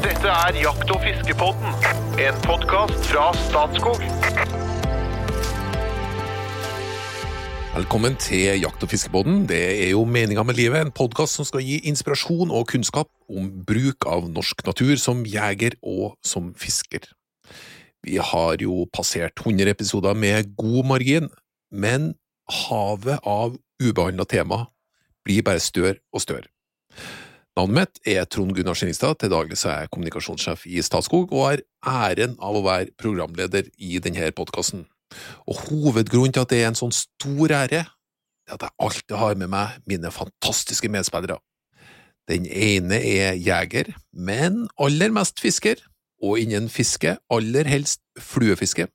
Dette er Jakt- og fiskepodden, en podkast fra Statskog. Velkommen til Jakt- og fiskepodden. Det er jo meninga med livet, en podkast som skal gi inspirasjon og kunnskap om bruk av norsk natur som jeger og som fisker. Vi har jo passert 100 episoder med god margin, men havet av ubehandla tema blir bare større og større. Navnet mitt er Trond Gunnar Skinningstad, til daglig så er jeg kommunikasjonssjef i Statskog og har æren av å være programleder i denne podkasten. Og hovedgrunnen til at det er en sånn stor ære, er at jeg alltid har med meg mine fantastiske medspillere. Den ene er jeger, men aller mest fisker, og innen fiske aller helst fluefiske.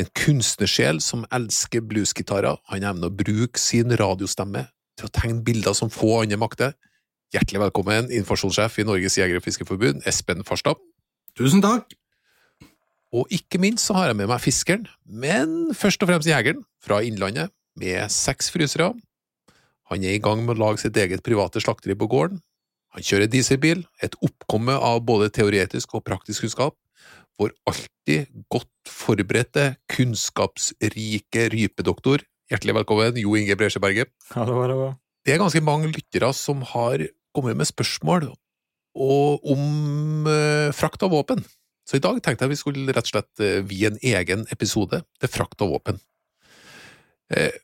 En kunstnersjel som elsker bluesgitarer, han evner å bruke sin radiostemme til å tegne bilder som få andre makter. Hjertelig velkommen, informasjonssjef i Norges Jeger- og Fiskerforbund, Espen Farstad. Tusen takk. Og ikke minst så har jeg med meg fiskeren, men først og fremst jegeren, fra Innlandet, med seks frysere. Han er i gang med å lage sitt eget private slakteri på gården. Han kjører dieselbil, et oppkomme av både teoretisk og praktisk kunnskap. Vår alltid godt forberedte, kunnskapsrike rypedoktor. Hjertelig velkommen, Jo Inge Bresjeberget. Hallo, hallo. Det er ganske mange lyttere som har kommet med spørsmål om eh, frakt av våpen. Så i dag tenkte jeg vi skulle rett og slett eh, vie en egen episode til frakt av våpen. Eh,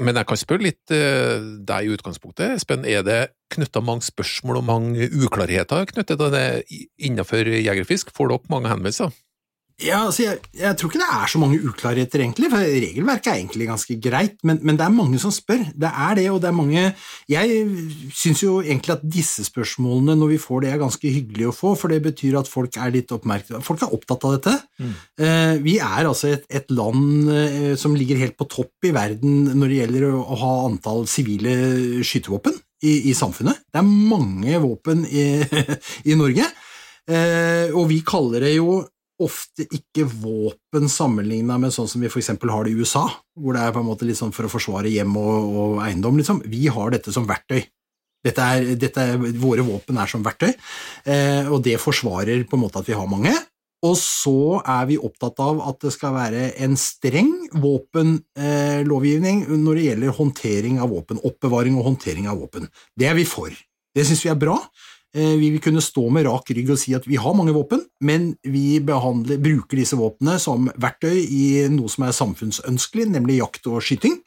men jeg kan spørre litt deg i utgangspunktet, Espen. Er det knytta mange spørsmål og mange uklarheter knyttet til det innenfor jegerfisk? Får dere mange henvendelser? Ja, altså, jeg, jeg tror ikke det er så mange uklarheter, egentlig, for regelverket er egentlig ganske greit, men, men det er mange som spør. Det er det, og det er mange Jeg syns jo egentlig at disse spørsmålene, når vi får det, er ganske hyggelig å få, for det betyr at folk er litt oppmerksomme. Folk er opptatt av dette. Eh, vi er altså et, et land eh, som ligger helt på topp i verden når det gjelder å ha antall sivile skytevåpen i, i samfunnet. Det er mange våpen i, i Norge, eh, og vi kaller det jo ofte ikke våpen sammenligna med sånn som vi f.eks. har det i USA, hvor det er på en måte litt sånn for å forsvare hjem og, og eiendom. Liksom. Vi har dette som verktøy. Dette er, dette er, våre våpen er som verktøy, eh, og det forsvarer på en måte at vi har mange. Og så er vi opptatt av at det skal være en streng våpenlovgivning når det gjelder håndtering av våpen, oppbevaring og håndtering av våpen. Det er vi for. Det syns vi er bra. Eh, Vi vil kunne stå med rak rygg og si at vi har mange våpen, men vi behandler, bruker disse våpnene som verktøy i noe som er samfunnsønskelig, nemlig jakt og skyting.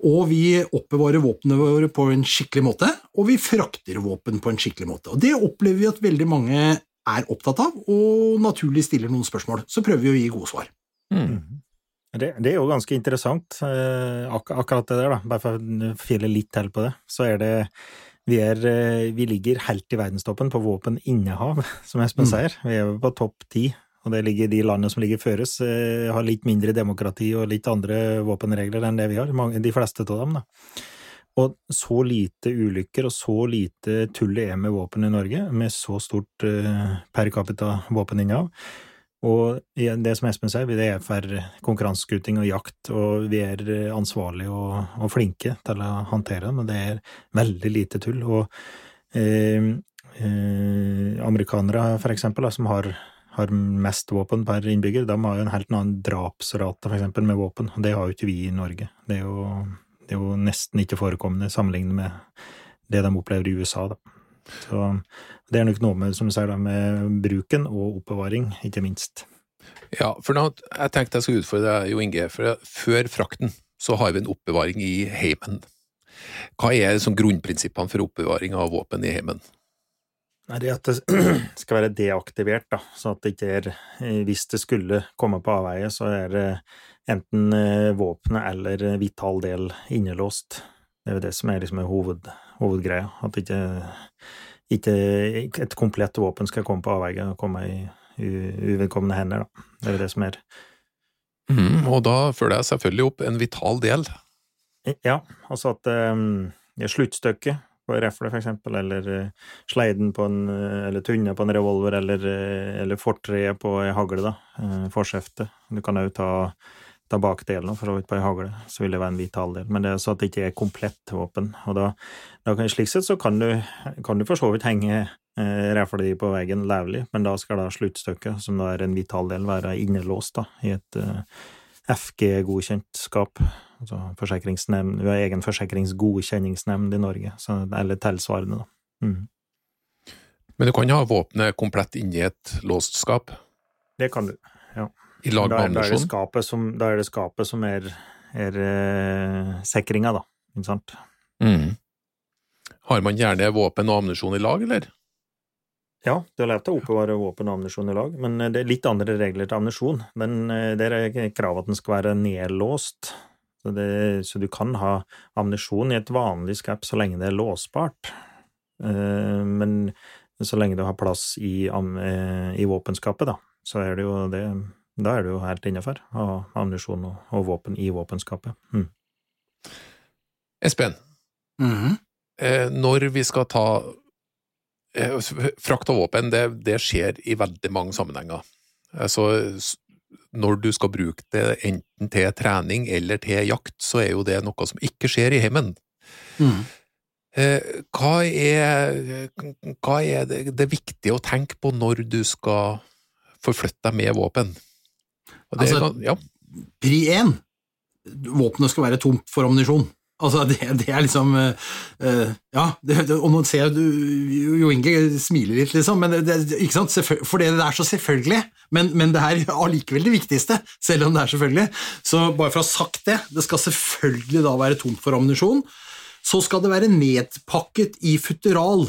Og vi oppbevarer våpnene våre på en skikkelig måte, og vi frakter våpen på en skikkelig måte. Og Det opplever vi at veldig mange er opptatt av, og naturlig stiller noen spørsmål. Så prøver vi å gi gode svar. Det, det er jo ganske interessant, eh, ak akkurat det der, da. Bare for å file litt til på det. Så er det vi, er, eh, vi ligger helt i verdenstoppen på våpeninnehav, som Espen Mm. sier. Vi er på topp ti, og det ligger de landene som ligger føres, eh, har litt mindre demokrati og litt andre våpenregler enn det vi har. De fleste av dem, da. Og så lite ulykker og så lite tull det er med våpen i Norge, med så stort eh, per capita våpeninnehav. Og det som Espen sier, det er for konkurranseskuting og jakt, og vi er ansvarlige og, og flinke til å håndtere det, men det er veldig lite tull. Og eh, eh, amerikanere, for eksempel, da, som har, har mest våpen per innbygger, de har jo en helt annen drapsrate, for eksempel, med våpen. Det har jo ikke vi i Norge. Det er jo, det er jo nesten ikke forekommende sammenlignet med det de opplever i USA, da. Så det er nok noe med, som du sier, da, med bruken og oppbevaring, ikke minst. Ja, for nå, jeg tenkte jeg skulle utfordre deg, Jo Inge. For før frakten så har vi en oppbevaring i heimen. Hva er liksom grunnprinsippene for oppbevaring av våpen i heimen? Det at det skal være deaktivert, da, så at det ikke er eh, Hvis det skulle komme på avveie, så er det enten eh, våpenet eller vital del innelåst. Det er jo det som er liksom hoved, hovedgreia. At ikke, ikke et komplett våpen skal komme på avveie og komme i uvedkommende hender, da. Det er jo det som er mm, og da følger jeg selvfølgelig opp en vital del. Ja, altså at um, ja, sluttstykket på refle, for eksempel, eller uh, sleiden på en uh, Eller tunna på en revolver, eller, uh, eller fortreet på ei hagle, da. Forskjeftet. Du kan òg ta, ta bakdelen for så vidt på ei hagle, så vil det være en vital del. Men det er så at det ikke er komplett våpen. Og da, da kan, slik sett så kan du, kan du for så vidt henge eh, refle di på veggen levelig, men da skal da sluttstykket, som da er en vital del, være innelåst da, i et eh, FG-godkjent skap. Altså forsikringsnemnd, vi har egen forsikringsgodkjenningsnemnd i Norge, så, eller tilsvarende, da. Mm. Men du kan ha våpenet komplett inni et låst skap? Det kan du, ja. I lag med da, da, det ammunisjon? skapet som, da er det skapet som er, er eh, sikringa, da. Ikke sant? Mm. Har man gjerne våpen og ammunisjon i lag, eller? Ja, det er lett å oppbevare våpen og ammunisjon i lag, men eh, det er litt andre regler til ammunisjon. Eh, Der er kravet at den skal være nedlåst, så, det, så du kan ha ammunisjon i et vanlig skap så lenge det er låsbart. Eh, Men så lenge du har plass i, i våpenskapet, da, så er det jo det Da er du jo helt innafor og ammunisjon og, og våpen i våpenskapet. Mm. Espen, Mhm. eh, når vi skal ta eh, Frakt av våpen, det, det skjer i veldig mange sammenhenger. Altså, når du skal bruke det enten til trening eller til jakt, så er jo det noe som ikke skjer i heimen. Mhm. Eh, Hva er, hva er det, det viktige å tenke på når du skal forflytte deg med våpen? Altså- kan- ja, Pri én våpenet skal være tomt for ammunisjon. Altså, det, det er liksom eh, Ja, det, og nå ser jeg du Jo Inge smiler litt, liksom, men det, det, ikke sant? Selvføl- for det er så selvfølgelig. Men, men det er allikevel det viktigste, selv om det er selvfølgelig. Så bare for å ha sagt det, det skal selvfølgelig da være tomt for ammunisjon. Så skal det være nedpakket i futteral,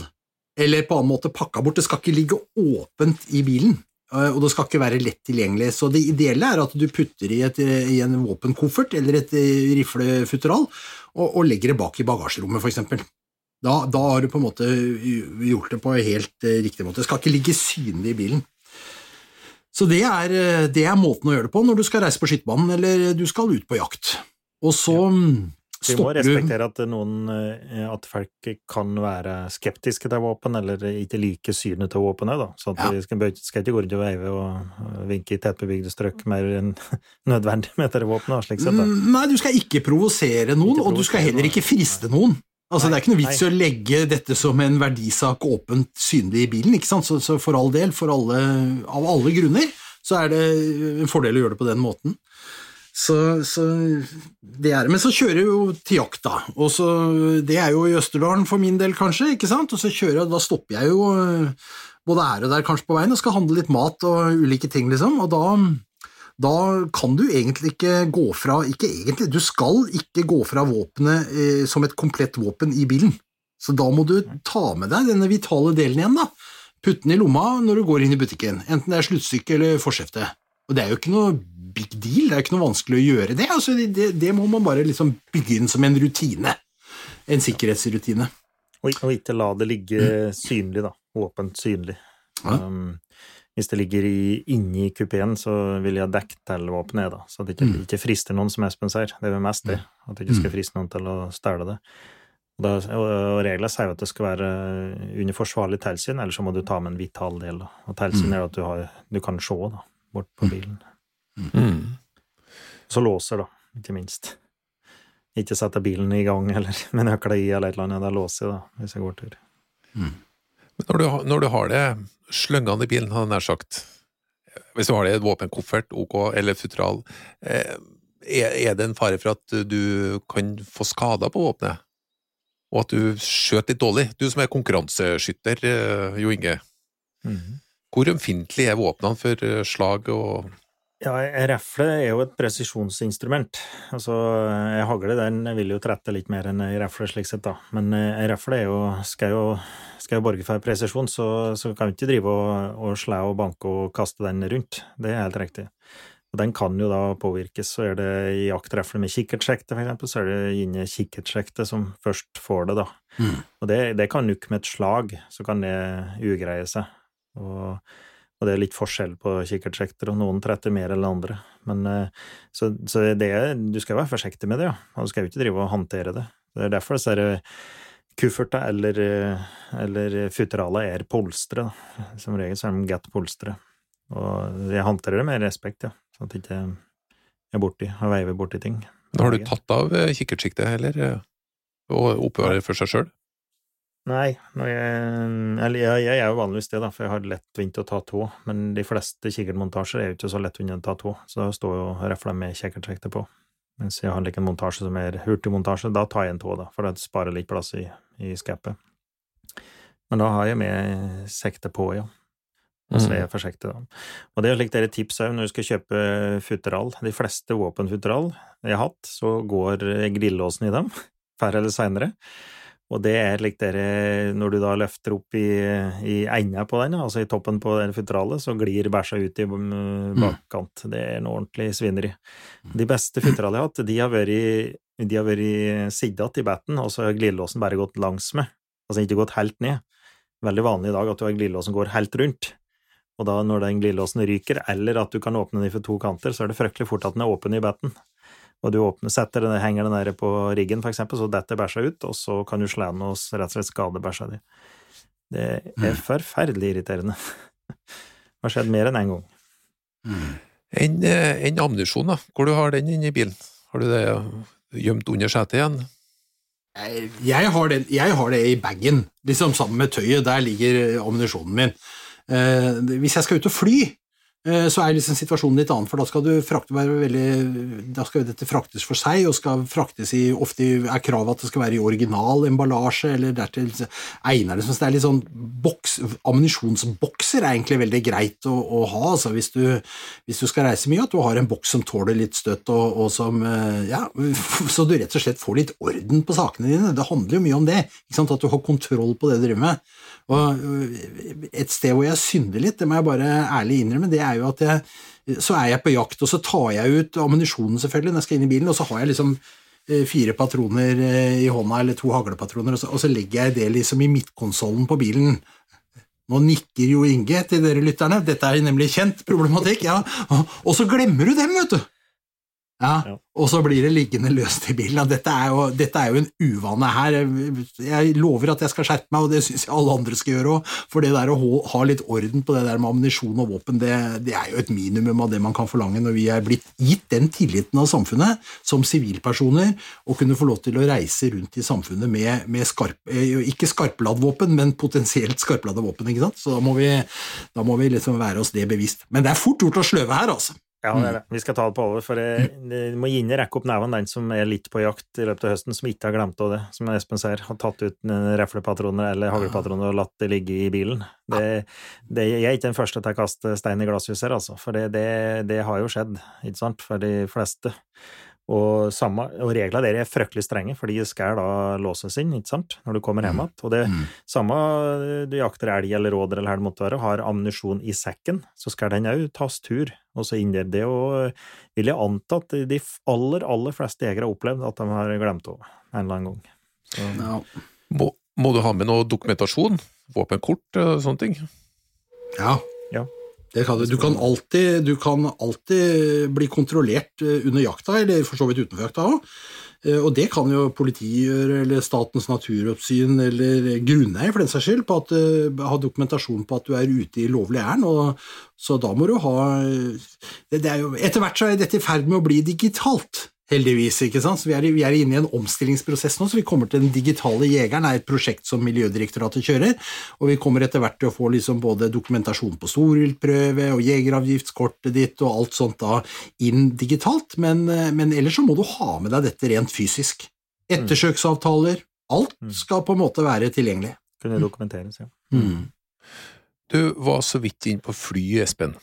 eller på annen måte pakka bort. Det skal ikke ligge åpent i bilen. Eh, og det skal ikke være lett tilgjengelig. Så det ideelle er at du putter i, et, i en våpenkoffert eller et eh, riflefutteral, og, og legger det bak i bagasjerommet, for eksempel. Da, da har du på en måte gjort det på helt eh, riktig måte. Det skal ikke ligge synlig i bilen. Så det er, eh, det er måten å gjøre det på når du skal reise på skytebanen eller du skal ut på jakt. Og så mm, Vi må respektere at noen eh, at folk kan være skeptiske til våpen, eller ikke like synet til våpenet. da. Så Ja. vi skal, skal ikke gå rundt og veive og vinke i tettbebygde strøk mer enn nødvendig med dette våpenet. slik sett. Mm, Nei, du skal ikke provosere noen, Ikke og du skal heller ikke friste noen. Altså, Nei, det er ikke noe vits i å legge dette som en verdisak åpent synlig i bilen? Så, så for all del, for alle, av alle grunner, så er det en fordel å gjøre det på den måten. Så, så det er Men så kjører jeg jo til jakt, da. Og så, det er jo i Østerdalen for min del, kanskje, ikke sant? Og så kjører jeg, da stopper jeg jo øh, både her og der kanskje på veien og skal handle litt mat og ulike ting, liksom. Og da da kan du egentlig ikke gå fra Ikke egentlig, du skal ikke gå fra våpenet eh, som et komplett våpen i bilen. Så da må du ta med deg denne vitale delen igjen, da. Putte den i lomma når du går inn i butikken, enten det er sluttstykket eller forsefte. Og det er jo ikke noe big deal, det er jo ikke noe vanskelig å gjøre det. Altså, det, det, det må man bare liksom bygge inn som en rutine. En sikkerhetsrutine. Og, og ikke la det ligge synlig, da. Åpent synlig. Ja. Um, hvis det ligger i, inni kupeen, så vil jeg dekke til våpenet, da. Så det ikke, Mm. ikke frister noen, som Espen sier. Det er vel mest det. At det ikke skal friste noen til å stjele det. Og, da, og, og reglene sier jo at det skal være under forsvarlig tilsyn, ellers så må du ta med en vital del. Da. Og tilsyn Mm. er at du, har, du kan se da, bort på bilen. mm. Så låser, da, ikke minst. Ikke sette bilen i gang eller med nøkla i eller et eller annet. Da låser jeg, da, hvis jeg går tur. Men når du, når du har det slyngende i bilen, hadde jeg nær sagt, hvis du har det i et våpenkoffert, ok, eller futteral, eh, er, er det en fare for at du kan få skader på våpenet? Og at du skjøt litt dårlig? Du som er konkurranseskytter, eh, Jo Inge. Mhm. Hvor ømfintlig er våpnene for eh, slag og Ja, refle er jo et presisjonsinstrument. Altså, ei hagle den vil jo trette litt mer enn ei refle, slik sett, da. Men eh, ei refle er jo, skal jo skal jo borge for presisjon, så, så kan vi ikke drive og, og slå og banke og kaste den rundt. Det er helt riktig. Og den kan jo da påvirkes. Så er det i jaktrefle med kikkertsjekte, f.eks., så er det inne kikkertsjekte som først får det, da. Mm. Og det, det kan nukke med et slag, så kan det ugreie seg. Og, og det er litt forskjell på kikkertsekter, og noen tretter mer enn andre. Men, eh, så, så det, du skal være forsiktig med det, ja. Og du skal jo ikke drive og håndtere det. Det er derfor disse her kufferter eller, eh, eller futterala er polstre. da. Som regel så er de godt polstre. Og jeg håndterer det med respekt, ja. Sånn at jeg ikke er borti og veiver borti ting. Har du tatt av eh, kikkertsiktet, eller? eh, Og oppbevarer for seg sjøl? Nei, jeg, eller jeg, jeg er jo vanligvis det, da, for jeg har lettvint å ta tå, men de fleste kikkertmontasjer er jo ikke så lettvint å ta tå, så da står jo refla med kikkertrekte på. Mens jeg har like en montasje som er hurtigmontasje, da tar jeg en tå, da, for det sparer litt plass i, i skapet. Men da har jeg med sekte på, ja. Og så er jeg forsiktig, da. Og det er slik dere tips òg når du skal kjøpe futteral. De fleste våpenfutteral jeg har hatt, så går grillåsen i dem, før eller seinere. Og det er likt dere Når du da løfter opp i, i enda på den, altså i toppen på den futteralet, så glir bæsja ut i bakkant. Det er noe ordentlig svineri. De beste futteralene jeg har hatt, de har vært, de har vært siddet i batten, og så har glidelåsen bare gått langs med. Altså ikke gått helt ned. Veldig vanlig i dag at du har glidelåsen går helt rundt. Og da når den glidelåsen ryker, eller at du kan åpne den fra to kanter, så er det fryktelig fort at den er åpen i batten og du åpner, setter den, henger den nede på riggen, for eksempel, så detter bæsja ut, og så kan du slå den og rett og slett skade bæsja di. Det er Mm. forferdelig irriterende. Det har skjedd mer enn én en gang. Enn en ammunisjon, da? Hvor du har den inni bilen? Har du det gjemt under setet igjen? Jeg, jeg, har det, jeg har det i bagen, liksom sammen med tøyet. Der ligger ammunisjonen min. Eh, hvis jeg skal ut og fly, eh, så er liksom situasjonen litt annen, for da skal, du frakte, veldig, da skal dette fraktes for seg, og skal fraktes i, ofte er kravet at det skal være i original emballasje, eller dertil egner det. Så det er litt sånn boks, Ammunisjonsbokser er egentlig veldig greit å, å ha altså hvis, du, hvis du skal reise mye, at du har en boks som tåler litt støtt, og, og som eh, ja, så du rett og slett får litt orden på sakene dine. Det handler jo mye om det, ikke sant? at du har kontroll på det du driver med. Og øh, Et sted hvor jeg synder litt, det må jeg bare ærlig innrømme, det er jo at jeg så er jeg på jakt, og så tar jeg ut ammunisjonen selvfølgelig når jeg skal inn i bilen, og så har jeg liksom eh, fire patroner eh, i hånda, eller to haglepatroner, og så, og så legger jeg det liksom i midtkonsollen på bilen. Nå nikker jo Inge til dere lytterne, dette er nemlig kjent problematikk, ja, og så glemmer du dem, vet du. Ja, Ja. og så blir det liggende løst i bilen. Dette er jo, dette er jo en uvane her. Jeg lover at jeg skal skjerpe meg, og det syns jeg alle andre skal gjøre òg. For det der å ha litt orden på det der med ammunisjon og våpen, det, det er jo et minimum av det man kan forlange når vi er blitt gitt den tilliten av samfunnet som sivilpersoner, å kunne få lov til å reise rundt i samfunnet med, med skarp, eh, ikke skarpladd våpen, men potensielt skarpladde våpen. ikke sant? Så da må, vi, da må vi liksom være oss det bevisst. Men det er fort gjort å sløve her, altså. Ja, det er det. Vi skal ta det på alvor, for jeg, jeg må gjerne rekke opp nevene den som er litt på jakt i løpet av høsten, som ikke har glemt av det, som Espen sier, har tatt ut reflepatroner eller haglpatroner og latt det ligge i bilen. Det, det, jeg er ikke den første til å kaste stein i glasshuset her, altså, for det, det, det har jo skjedd, ikke sant, for de fleste. Og, samme, og reglene der er fryktelig strenge, for de skal da låses inn, ikke sant, når du kommer hjem igjen. Og det samme du jakter elg eller rådyr eller hva det måtte være, har ammunisjon i sekken, så skal den òg tas tur, og så inn der. Det og vil jeg anta at de aller, aller fleste jegere har opplevd at de har glemt over en eller annen gang. Så. Må, må du ha med noe dokumentasjon? Våpenkort og sånne ting? Ja. Det kan du. Kan, alltid, du kan alltid bli kontrollert eh, under jakta, eller for så vidt utenfor jakta òg. Og det kan jo politiet gjøre, eller Statens naturoppsyn, eller grunneier for den saks skyld, på at, du ha dokumentasjon på at du er ute i lovlig ærend. Så da må du ha det, det jo, Etter hvert så er dette i ferd med å bli digitalt. Heldigvis. ikke sant? Så vi er, vi er inne i en omstillingsprosess nå, så vi kommer til Den digitale jegeren er et prosjekt som Miljødirektoratet kjører. Og vi kommer etter hvert til å få liksom både dokumentasjon på storviltprøve og jegeravgiftskortet ditt og alt sånt da inn digitalt. Men, eh, men ellers så må du ha med deg dette rent fysisk. Ettersøksavtaler. Alt skal på en måte være tilgjengelig. kunne dokumenteres, ja. Mm. Du var så vidt inn på fly, Espen.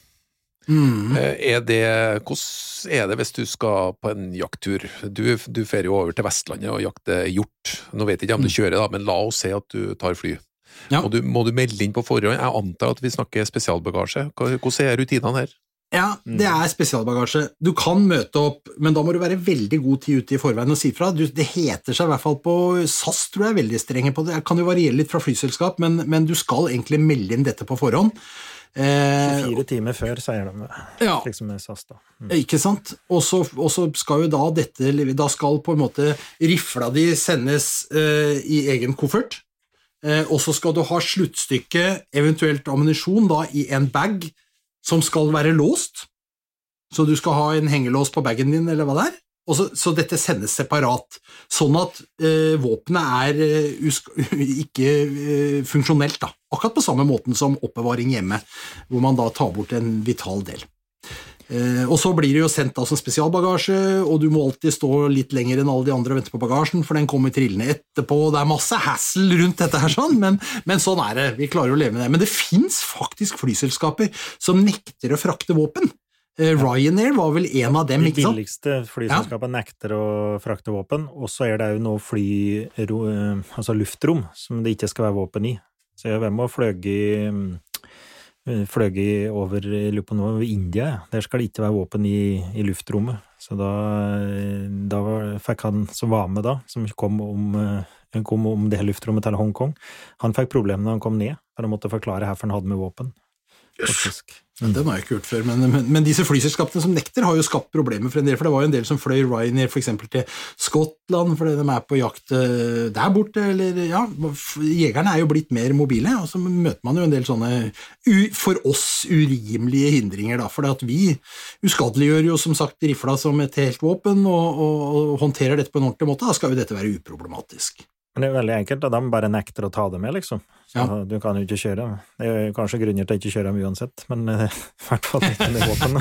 Mm. Eh, Er det, hvordan er det hvis du skal på en jakttur? Du, du fer jo over til Vestlandet og jakter hjort. Nå vet jeg ikke om du kjører, da, men la oss si at du tar fly. Ja. Og du, må du melde inn på forhånd? Jeg antar at vi snakker spesialbagasje. Hvordan er rutinene her? Ja, det er spesialbagasje. Du kan møte opp, men da må du være veldig god tid ute i forveien og si fra. Du, det heter seg i hvert fall på SAS, tror jeg er veldig strenge på det. Det kan jo variere litt fra flyselskap, men, men du skal egentlig melde inn dette på forhånd. Eh, Fire timer før, sier de, ja, liksom SAS, da. Mm. ikke sant? Og så skal jo da dette Da skal på en måte rifla di sendes eh, i egen koffert. Eh, og så skal du ha sluttstykket, eventuelt ammunisjon, da i en bag som skal være låst. Så du skal ha en hengelås på bagen din, eller hva det er. Så, så dette sendes separat, sånn at eh, våpenet er uh, ikke uh, funksjonelt. da. Akkurat på samme måten som oppbevaring hjemme, hvor man da tar bort en vital del. Eh, og så blir det jo sendt da som spesialbagasje, og du må alltid stå litt lenger enn alle de andre og vente på bagasjen, for den kommer trillende etterpå. Det er masse hassle rundt dette, her sånn, men, men sånn er det. Vi klarer å leve med det. Men det fins faktisk flyselskaper som nekter å frakte våpen. Eh, Ryanair var vel en av dem, De ikke sant? billigste flyselskapene nekter å frakte våpen, og så er det jo nå fly, eh, altså luftrom som det ikke skal være våpen i. Så jeg vært med og fløyet i- fløy over jeg lurer på noe, over India. ja. Der skal det ikke være våpen i, i luftrommet. Så da, da fikk han som var med da, som kom om, eh, kom om det luftrommet til Hongkong, han fikk problemer når han kom ned, for han måtte forklare hvorfor han hadde med våpen. Faktisk. Den har jeg ikke gjort før, men, men, men disse flyselskapene som nekter, har jo skapt problemer for en del. For det var jo en del som fløy Ryanair eksempel til Skottland fordi de er på jakt eh, der borte, eller ja Jegerne er jo blitt mer mobile, og så møter man jo en del sånne for oss urimelige hindringer, da. For vi uskadeliggjør jo som sagt rifla som et helt våpen, og, og, håndterer dette på en ordentlig måte. Da skal jo dette være uproblematisk. Men det er veldig enkelt, at de bare nekter å ta det med, liksom. Så Ja. du kan jo ikke kjøre. Det er kanskje grunner til å ikke kjøre dem uansett, men eh, i hvert fall ikke med våpen.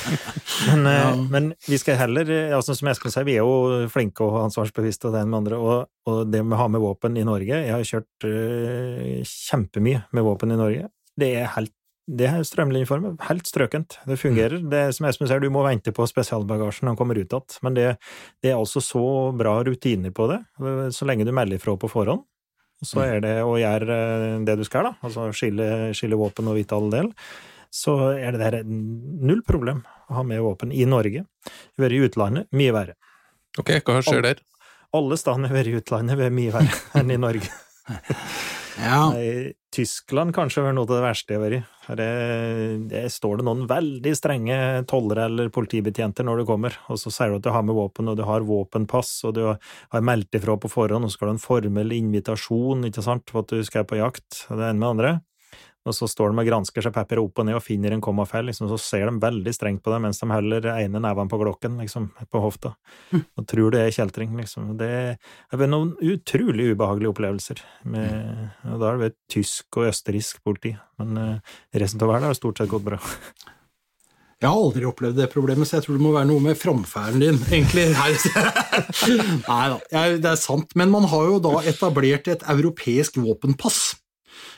men, eh, Ja. men vi skal heller, eh, altså, som Espen sier, vi er jo flinke og ansvarsbevisste og det ene med andre, og, og det med å ha med våpen i Norge Jeg har kjørt uh, kjempemye med våpen i Norge. Det er helt det er strømlinjeformet, helt strøkent. Det fungerer. Det er, som Espen sier, du må vente på spesialbagasjen når den kommer ut igjen, men det, det er altså så bra rutiner på det, så lenge du melder ifra på forhånd. Så er det å gjøre eh, det du skal, da, altså skille, skille våpen og vite all del, så er det der null problem å ha med våpen i Norge. Vært i utlandet, mye verre. Ok, hva skjer der? Alle alle steder vært i utlandet, er mye verre enn i Norge. Ja, I Tyskland kanskje vært noe av det verste jeg har vært i. Der, er- Det står det noen veldig strenge tollere eller politibetjenter når du kommer, og så sier du at du har med våpen, og du har våpenpass, og du har meldt ifra på forhånd, og så skal du ha en formell invitasjon, ikke sant, for at du skal på jakt, det ene med det andre. Og så står de og gransker seg pepper opp og ned og finner en kommafeil, liksom, så ser de veldig strengt på deg mens de holder ene neven på glokken, liksom, på hofta, og tror det er kjeltring, liksom. Det er noen utrolig ubehagelige opplevelser, med, og da har det tysk og østerriksk politi, men eh, resten av verden har stort sett gått bra. Jeg har aldri opplevd det problemet, så jeg tror det må være noe med framferden din, egentlig. Nei da, det er sant. Men man har jo da etablert et europeisk våpenpass.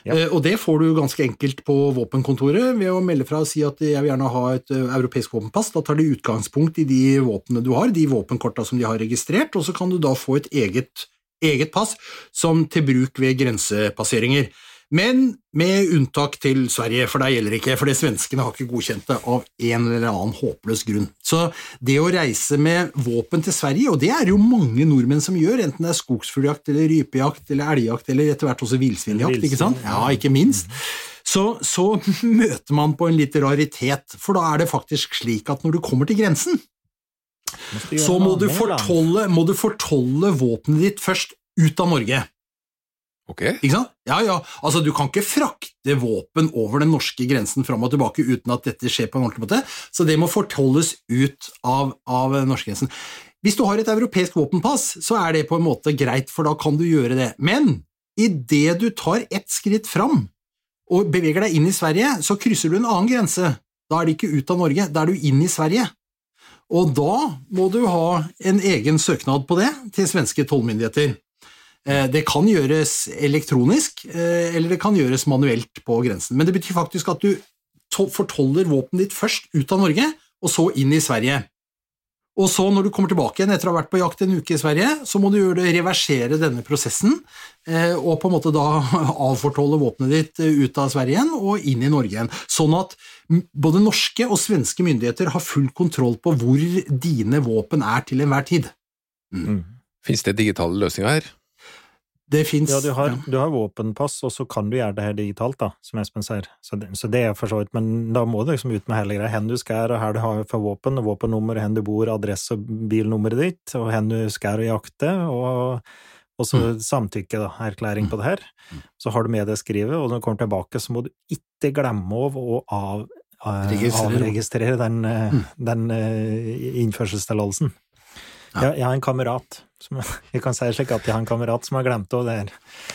Eh, Og det får du ganske enkelt på våpenkontoret ved å melde fra og si at jeg vil gjerne ha et eh, europeisk våpenpass. Da tar de utgangspunkt i de våpnene du har, de våpenkorta som de har registrert, og så kan du da få et eget, eget pass som til bruk ved grensepasseringer. Men med unntak til Sverige, for der gjelder ikke, for det svenskene har ikke godkjent det av en eller annen håpløs grunn. Så det å reise med våpen til Sverige, og det er jo mange nordmenn som gjør, enten det er skogsfugljakt eller rypejakt eller elgjakt eller etter hvert også villsvinjakt, ikke sant? Ja, ikke minst. Så, så møter man på en litt raritet, for da er det faktisk slik at når du kommer til grensen, så må du fortolle, må du fortolle våpenet ditt først ut av Norge. Ok, Ikke sant? Ja, ja. Altså, du kan ikke frakte våpen over den norske grensen fram og tilbake uten at dette skjer på en ordentlig måte, så det må fortolles ut av, av norskegrensen. Hvis du har et europeisk våpenpass, så er det på en måte greit, for da kan du gjøre det. Men idet du tar ett skritt fram og beveger deg inn i Sverige, så krysser du en annen grense. Da er det ikke ut av Norge, da er du inn i Sverige. Og da må du ha en egen søknad på det til svenske tollmyndigheter. Eh, Det kan gjøres elektronisk, eh, eller det kan gjøres manuelt på grensen. Men det betyr faktisk at du to- fortoller våpenet ditt først ut av Norge, og så inn i Sverige. Og så, når du kommer tilbake igjen etter å ha vært på jakt en uke i Sverige, så må du reversere denne prosessen, eh, og på en måte da avfortolle våpenet ditt ut av Sverige igjen og inn i Norge igjen. Sånn at både norske og svenske myndigheter har full kontroll på hvor dine våpen er til enhver tid. Mm. finnes det digitale løsninger her? Det fins Ja, du har, du har våpenpass, og så kan du gjøre det her digitalt, da, som Espen sier. Så det, så det er for så vidt, men da må du liksom ut med hele greia. Hvor du skal, og her du har for våpen, og våpennummer, hvor du bor, adresse og bilnummeret ditt, og hvor du skal og jakte, og, og så samtykke, da, erklæring på det her. Så har du med det skrivet, og når du kommer tilbake, så må du ikke glemme av å av, eh, avregistrere den, mm. den eh, innførselstillatelsen. Jeg, jeg har en kamerat som, Jeg kan si slik at jeg har en kamerat som har glemt det her.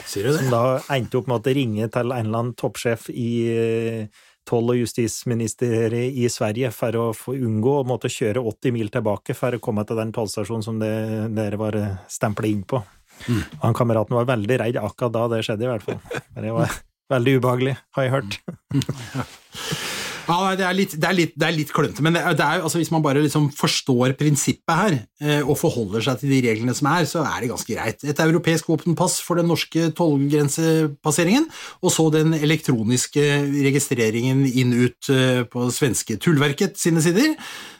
Sier du det? Som da endte opp med å ringe til en eller annen toppsjef i eh, toll- og justisministeriet i Sverige for å få unngå å måtte kjøre 80 mil tilbake for å komme til den tollstasjonen som det, dere var stempla inn på. Mm. Han kameraten var veldig redd akkurat da det skjedde, i hvert fall. Men det var veldig ubehagelig, har jeg hørt. Ja, det er litt, det litt, litt klønete, men det er, det er, altså, hvis man bare liksom forstår prinsippet her, eh, og forholder seg til de reglene som er, så er det ganske greit. Et europeisk våpenpass for den norske tollgrensepasseringen, og så den elektroniske registreringen inn-ut eh, på svenske Tullverket sine sider,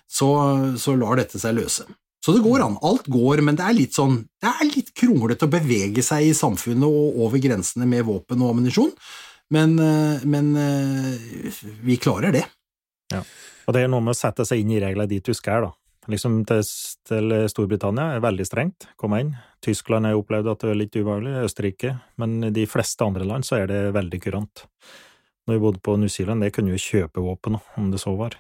så, så lar dette seg løse. Så det går an. Alt går, men det er litt sånn Det er litt kronglete å bevege seg i samfunnet og over grensene med våpen og ammunisjon, men, eh, men eh, vi klarer det. Ja. Og det er noe med å sette seg inn i reglene dit du skal, da. Liksom til, Storbritannia er veldig strengt, komme inn. Tyskland har jeg opplevd at det er litt ubehagelig, Østerrike, men de fleste andre land så er det veldig kurant. Når vi bodde på New Zealand, det kunne jo kjøpe våpen, om det så var.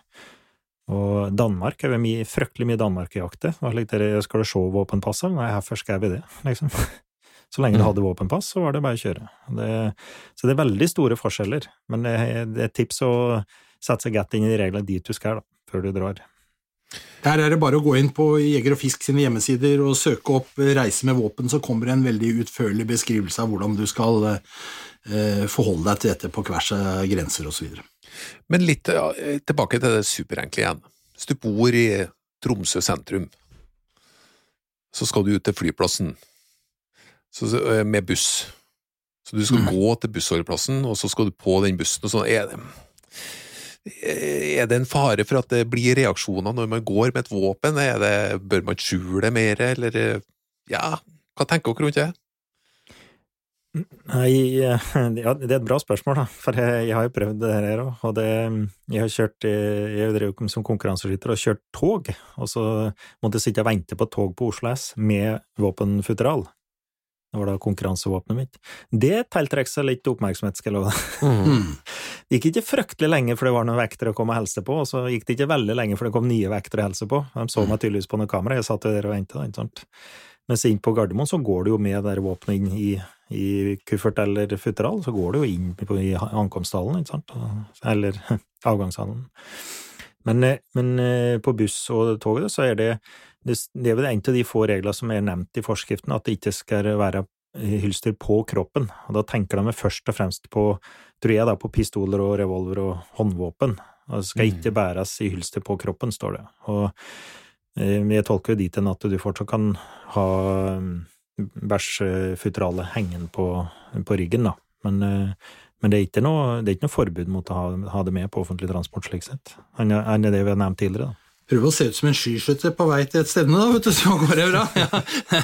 Og Danmark er mye, fryktelig mye Danmark-jakte. Slik dere skal du se våpenpasset? Nei, hvorfor skal vi det, liksom? Så lenge du hadde våpenpass, så var det bare å kjøre. Det, så det er veldig store forskjeller, men det det er et tips å sette seg godt inn i de reglene dit du skal, da, før du drar. Her er det bare å gå inn på Jeger og Fisk sine hjemmesider og søke opp Reise med våpen, så kommer det en veldig utførlig beskrivelse av hvordan du skal eh, forholde deg til dette på tvers av grenser osv. Men litt ja, tilbake til det superenkle igjen. Hvis du bor i Tromsø sentrum, så skal du ut til flyplassen så, eh, med buss. Så du skal mm. gå til bussholdeplassen, og så skal du på den bussen, og sånn. Er det, er det en fare for at det blir reaksjoner når man går med et våpen? Er det, bør man skjule det mer, eller eh, Ja, hva tenker dere rundt det? Nei, eh, ja, det er et bra spørsmål, da. For jeg, jeg har jo prøvd det her òg. Og det, jeg har kjørt Jeg drev som konkurranseskytter og kjørt tog. Og så måtte jeg sitte og vente på et tog på Oslo S med våpenfutteral. Det var da konkurransevåpenet mitt. Det tiltrekker seg litt oppmerksomhet, skal jeg love deg. Mm. Det gikk ikke fryktelig lenge for det var noen vektere å komme og hilse på, og så gikk det ikke veldig lenge for det kom nye vektere å hilse på. De så meg tydeligvis på noe kamera, jeg satt der og venta, ikke sant. Mens inn på Gardermoen så går det jo med det våpenet inn i, i kuffert eller futteral, så går det jo inn på, i ankomsthallen, ikke sant, eller avgangshallen. Men, eh, men eh, på buss og toget så er det det, det er vel en av de få reglene som er nevnt i forskriften, at det ikke skal være hylster på kroppen. Og da tenker de først og fremst på, tror jeg, da, på pistoler og revolver og håndvåpen. Og det skal ikke bæres i hylster på kroppen, står det. Og eh, jeg tolker jo dit hen at du fortsatt kan ha bæsjfutteralet hengende på, på ryggen, da. Men, eh, men det, er ikke noe, det er ikke noe forbud mot å ha, ha det med på offentlig transport, slik sett. Enn det vi har nevnt tidligere, da. Prøve å se ut som en skiskytter på vei til et stevne, da, vet du, så går det bra. Ja.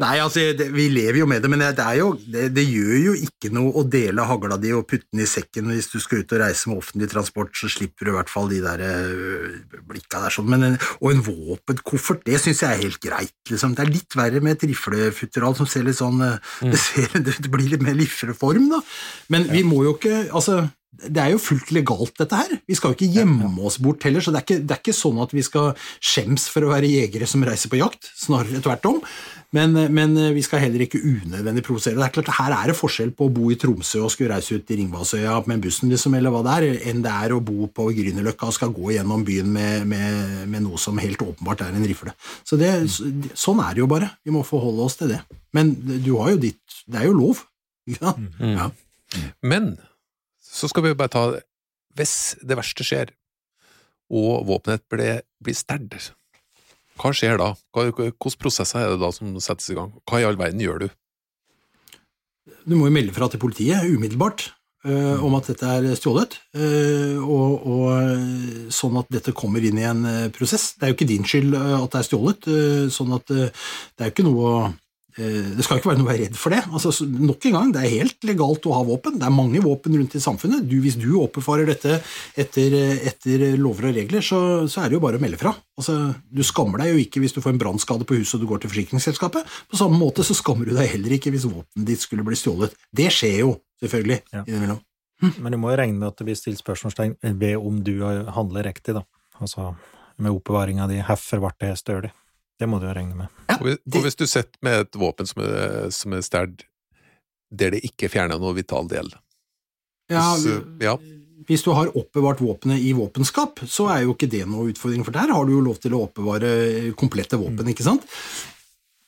Nei, altså, det, vi lever jo med det, men det, er jo, det, det gjør jo ikke noe å dele hagla di og putte den i sekken hvis du skal ut og reise med offentlig transport, så slipper du i hvert fall de der øh, blikka der sånn. Men en, og en våpenkoffert, det syns jeg er helt greit, liksom. Det er litt verre med et riflefutteral som ser litt sånn mm. det, ser, det blir litt mer lifreform, da. Men vi må jo ikke Altså, det er jo fullt legalt, dette her. Vi skal jo ikke gjemme oss bort heller, så det er, ikke, det er ikke sånn at vi skal skjems for å være jegere som reiser på jakt, snarere tvert om. Men, men vi skal heller ikke unødvendig provosere. Det er klart, Her er det forskjell på å bo i Tromsø og skulle reise ut i Ringvassøya med bussen, liksom, eller hva det er, enn det er å bo på Grünerløkka og skal gå gjennom byen med, med, med noe som helt åpenbart er en rifle. Så det, Sånn er det jo bare. Vi må forholde oss til det. Men du har jo ditt Det er jo lov. Ja. sant? Ja. Men så skal vi bare ta Hvis det verste skjer, og våpenet blir sterd, hva skjer da? Hvilke prosesser er det da som settes i gang? Hva i all verden gjør du? Du må jo melde fra til politiet umiddelbart uh, om at dette er stjålet, uh, og, og eh, sånn at dette kommer inn i en prosess. Det er jo ikke din skyld at det er stjålet, uh, sånn at det er jo ikke noe eh, det skal ikke være noe å være redd for det. Altså, nok en gang, Det er helt legalt å ha våpen. Det er mange våpen rundt i samfunnet. Du, hvis du oppbefarer dette etter, eh, etter lover og regler, så, så er det jo bare å melde fra. Altså, du skammer deg jo ikke hvis du får en brannskade på huset og du går til forsikringsselskapet. På samme måte så skammer du deg heller ikke hvis våpenet ditt skulle bli stjålet. Det skjer jo, selvfølgelig, Ja. innimellom. Men du må jo regne med at det blir stilt spørsmålstegn ved om du handler riktig, da. Altså med oppbevaringa di. Hvorfor ble det stølig? Det må du jo regne med. Ja, Og hvis, det- og hvis du sitter med et våpen som er, som er stjålet der det ikke fjerner noe vital del ja, hvis, ja. Hvis du har oppbevart våpenet i våpenskap, så er jo ikke det noe utfordring, for der har du jo lov til å oppbevare komplette våpen, ikke sant?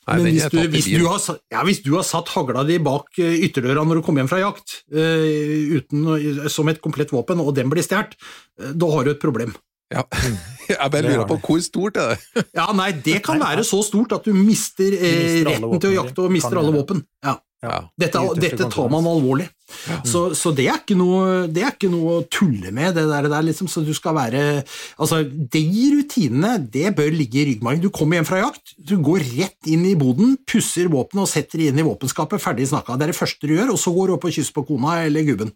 Men hvis er du, hvis, du har, ja, hvis du har satt hagla di bak eh, ytterdøra når du kommer hjem fra jakt, uh, uten, som et komplett våpen, og den blir stjålet, uh, da har du et problem. Ja. Jeg bare lurer på hvor stort er det? Ja, nei, det kan være så stort at du mister, eh, mister retten til å jakte og mister alle våpen. Ja. Ja. Dette, dette tar man alvorlig. Så, så det, er ikke noe, det er ikke noe å tulle med, det der, det der liksom. Så du skal være Altså, de rutinene, det bør ligge i ryggmargen. Du kommer hjem fra jakt, du går rett inn i boden, pusser våpenet og setter det inn i våpenskapet, ferdig snakka. Det er det første du gjør, og så går du opp og kysser på kona eller gubben.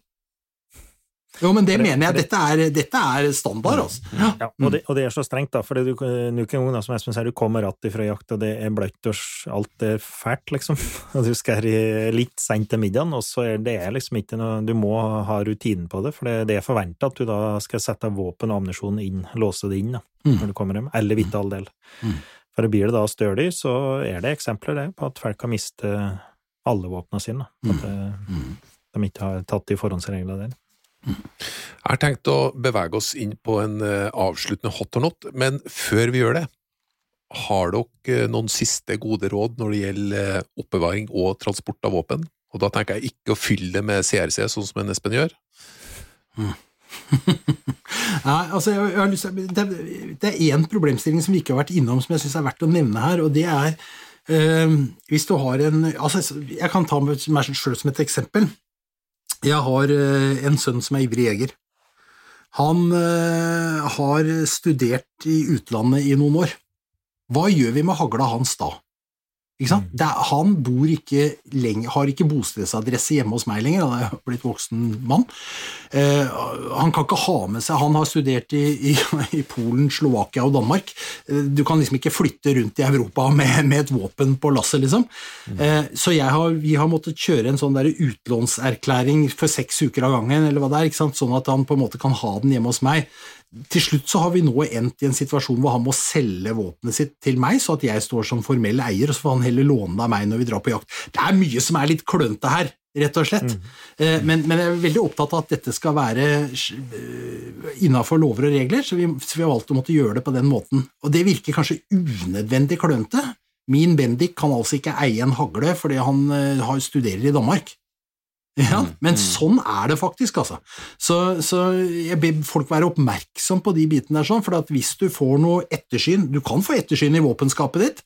Jo, men det For det- mener jeg. det- Dette er, dette er standard, altså. Ja. Ja, og, det, og det er så strengt, da, for du, kan jo, som Espen sier, du kommer ratt ifra jakt, og det er bløtt, og alt er fælt, liksom. Og du skal i- litt seint til middagen, og så er det er liksom ikke noe Du må ha rutinen på det, for det, det er forventa at du da skal sette våpen og ammunisjon inn, låse det inn, da, Mm. når du kommer hjem, eller vital del. Mm. For blir det da stølig, så er det eksempler det, på at folk har mistet alle våpnene sine. da. At eh, Mm. de ikke har tatt de forhåndsreglene der. Jeg har tenkt å bevege oss inn på en eh, avsluttende hot or not, men før vi gjør det, har dere eh, noen siste gode råd når det gjelder eh, oppbevaring og transport av våpen? Og da tenker jeg ikke å fylle det med CRC, sånn som en Espen gjør. Nei, altså jeg, jeg lyst det, det er én problemstilling som vi ikke har vært innom, som jeg syns er verdt å nevne her, og det er øh, hvis du har en altså Jeg kan ta meg selv som et eksempel. Jeg har eh, en sønn som er ivrig jeger. Han eh, har studert i utlandet i noen år. Hva gjør vi med hagla hans da? Det er, han bor ikke lenger, har ikke bostedsadresse hjemme hos meg lenger, han er blitt voksen mann. Eh, han kan ikke ha med seg Han har studert i, i, i Polen, Slovakia og Danmark. Eh, du kan liksom ikke flytte rundt i Europa med, med et våpen på lasset, liksom. Eh, så jeg har, vi har måttet kjøre en sånn der utlånserklæring for seks uker av gangen, eller hva det er, sånn at han på en måte kan ha den hjemme hos meg. Til slutt så har vi nå endt i en situasjon hvor han må selge våpenet sitt til meg, så at jeg står som formell eier, og så får han heller låne det av meg når vi drar på jakt. Det er mye som er litt klønete her, rett og slett. Mm. Men, men jeg er veldig opptatt av at dette skal være innafor lover og regler, så vi, så vi har valgt å måtte gjøre det på den måten. Og det virker kanskje unødvendig klønete. Min Bendik kan altså ikke eie en hagle fordi han eh, studerer i Danmark. Ja, men sånn er det faktisk, altså. Så, så jeg ber folk være oppmerksom på de bitene der, sånn, for at hvis du får noe ettersyn Du kan få ettersyn i våpenskapet ditt,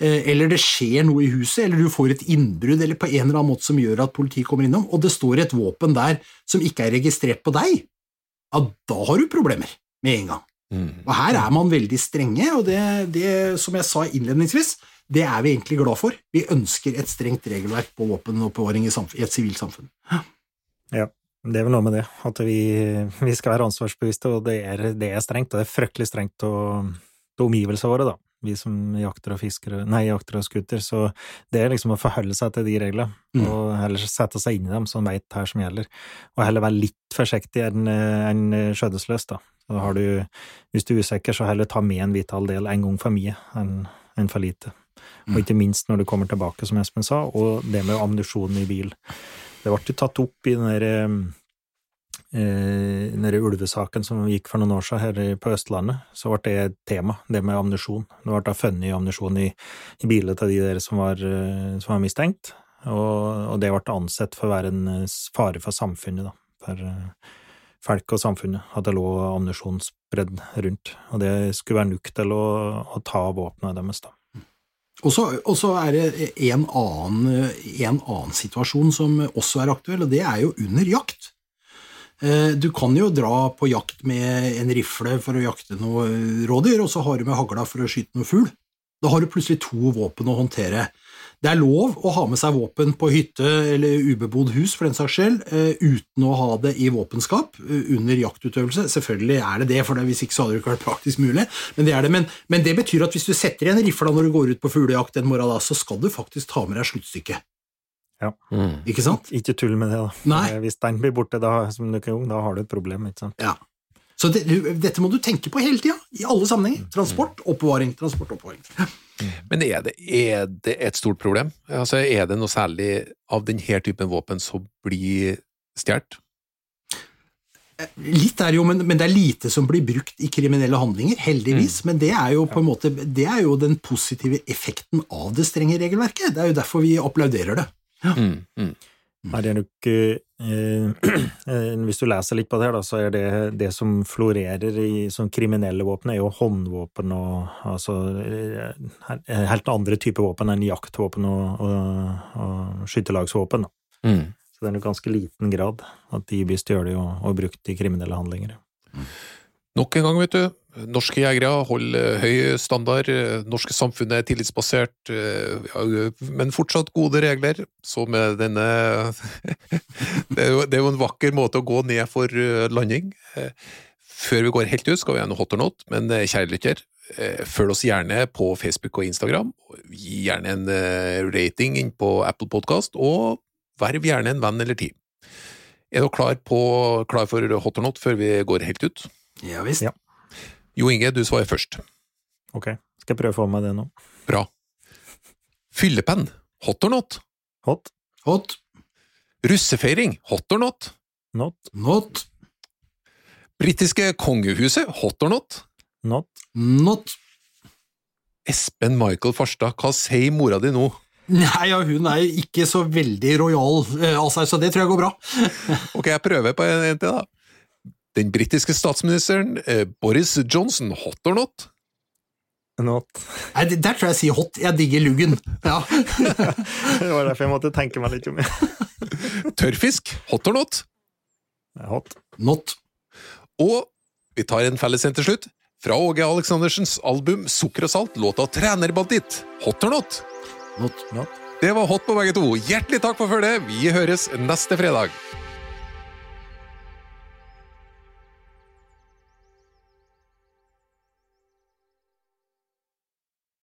eh, eller det skjer noe i huset, eller du får et innbrudd eller på en eller annen måte som gjør at politiet kommer innom, og det står et våpen der som ikke er registrert på deg, ja, da har du problemer med en gang. Og her er man veldig strenge, og det, det som jeg sa innledningsvis, det er vi egentlig glad for. Vi ønsker et strengt regelverk på våpenoppbevaring i, i et sivilt samfunn. Ja, det er vel noe med det, at vi, vi skal være ansvarsbevisste, og det er, det er strengt, og det er fryktelig strengt til omgivelsene våre, da. Vi som jakter og fisker, nei, jakter og skuter, så det er liksom å forholde seg til de reglene, Mm. og heller sette seg inn i dem, så en veit hva som gjelder, og heller være litt forsiktig enn en skjødesløs, da. Du, hvis du er usikker, så heller ta med en vital del en gang for mye enn en for lite. Og ikke minst når du kommer tilbake, som Espen sa, og det med ammunisjon i bil. Det ble tatt opp i den der, eh, den ulvesaken som gikk for noen år siden her på Østlandet, så ble det et tema, det med ammunisjon. Det ble da funnet ammunisjon i, i biler til de der som var, eh, som var mistenkt, og, og det ble ansett for å være en eh, fare for samfunnet, da, for folk og samfunnet, at det lå ammunisjon spredd rundt, og det skulle være nok til å, å ta våpenet deres, da. Og så er det en annen, en annen situasjon som også er aktuell, og det er jo under jakt. Eh, Du kan jo dra på jakt med en rifle for å jakte noe rådyr, og så har du med hagla for å skyte noe fugl. Da har du plutselig to våpen å håndtere. Det er lov å ha med seg våpen på hytte eller ubebodd hus, for den saks skyld, eh, uten å ha det i våpenskap eh, under jaktutøvelse. Selvfølgelig er det det, for det, hvis ikke så hadde det ikke vært praktisk mulig. Men det, er det. Men, men det betyr at hvis du setter igjen rifla når du går ut på fuglejakt den morgen, da, så skal du faktisk ta med deg sluttstykket. Ikke sant? Ikke tull med det, da. Nei. Hvis den blir borte, da, som du kan, da har du et problem, ikke sant. Ja. Så det, dette må du tenke på hele tida, i alle sammenhenger. Transport, oppbevaring, transport, oppbevaring. Men er det, er det et stort problem? Altså, er det noe særlig av denne typen våpen som blir stjålet? Litt er jo, men, men, det er lite som blir brukt i kriminelle handlinger, heldigvis. Mm. Men det er jo på en måte, det er jo den positive effekten av det strenge regelverket. Det er jo derfor vi applauderer det. Ja. Mm, mm. Nei, det er nok eh, eh, Hvis du leser litt på det her, da, så er det det som florerer i som kriminelle våpen, er jo håndvåpen og altså eh, helt andre typer våpen enn jaktvåpen og, og, og skytterlagsvåpen. Mm. Så det er nok ganske liten grad at de blir stjålet og, og, brukt i kriminelle handlinger. Mm. Nok en gang, vet du. Norske jegere holder høy standard, norske samfunnet er tillitsbasert, men fortsatt gode regler. Så med denne Det er jo, det er jo en vakker måte å gå ned for landing. Før vi går helt ut, skal vi ha noe hot or not, men kjære lytter, følg oss gjerne på Facebook og Instagram. Gi gjerne en rating inn på Apple Podkast, og verv gjerne en venn eller ti. Er du klar, på, klar for hot or not før vi går helt ut? Ja visst. Ja. Jo Inge, du svarer først. Ok, skal jeg prøve å få med det nå. Bra. Fyllepenn, hot or not? Hot. Hot. Russefeiring, hot or not? Not. Not. Britiske kongehuset, hot or not? Not. Not. Espen Michael Farstad, hva sier mora di nå? Nei, ja, hun er ikke så veldig rojal av av seg, så det tror jeg går bra. ok, jeg prøver på en, en til, da. Den britiske statsministeren eh, Boris Johnson, hot or not? Not. Nei, Der tror jeg jeg sier hot. Jeg digger luggen. Ja. det var derfor jeg måtte tenke meg litt om. Tørrfisk, hot or not? Hot. Not. Og vi tar en felles en til slutt. Fra Åge Aleksandersens album Sukker og salt, låta Trenerbanditt. Hot or not? Not. Not. Det var hot på begge to. Hjertelig takk for følget. Vi høres neste fredag.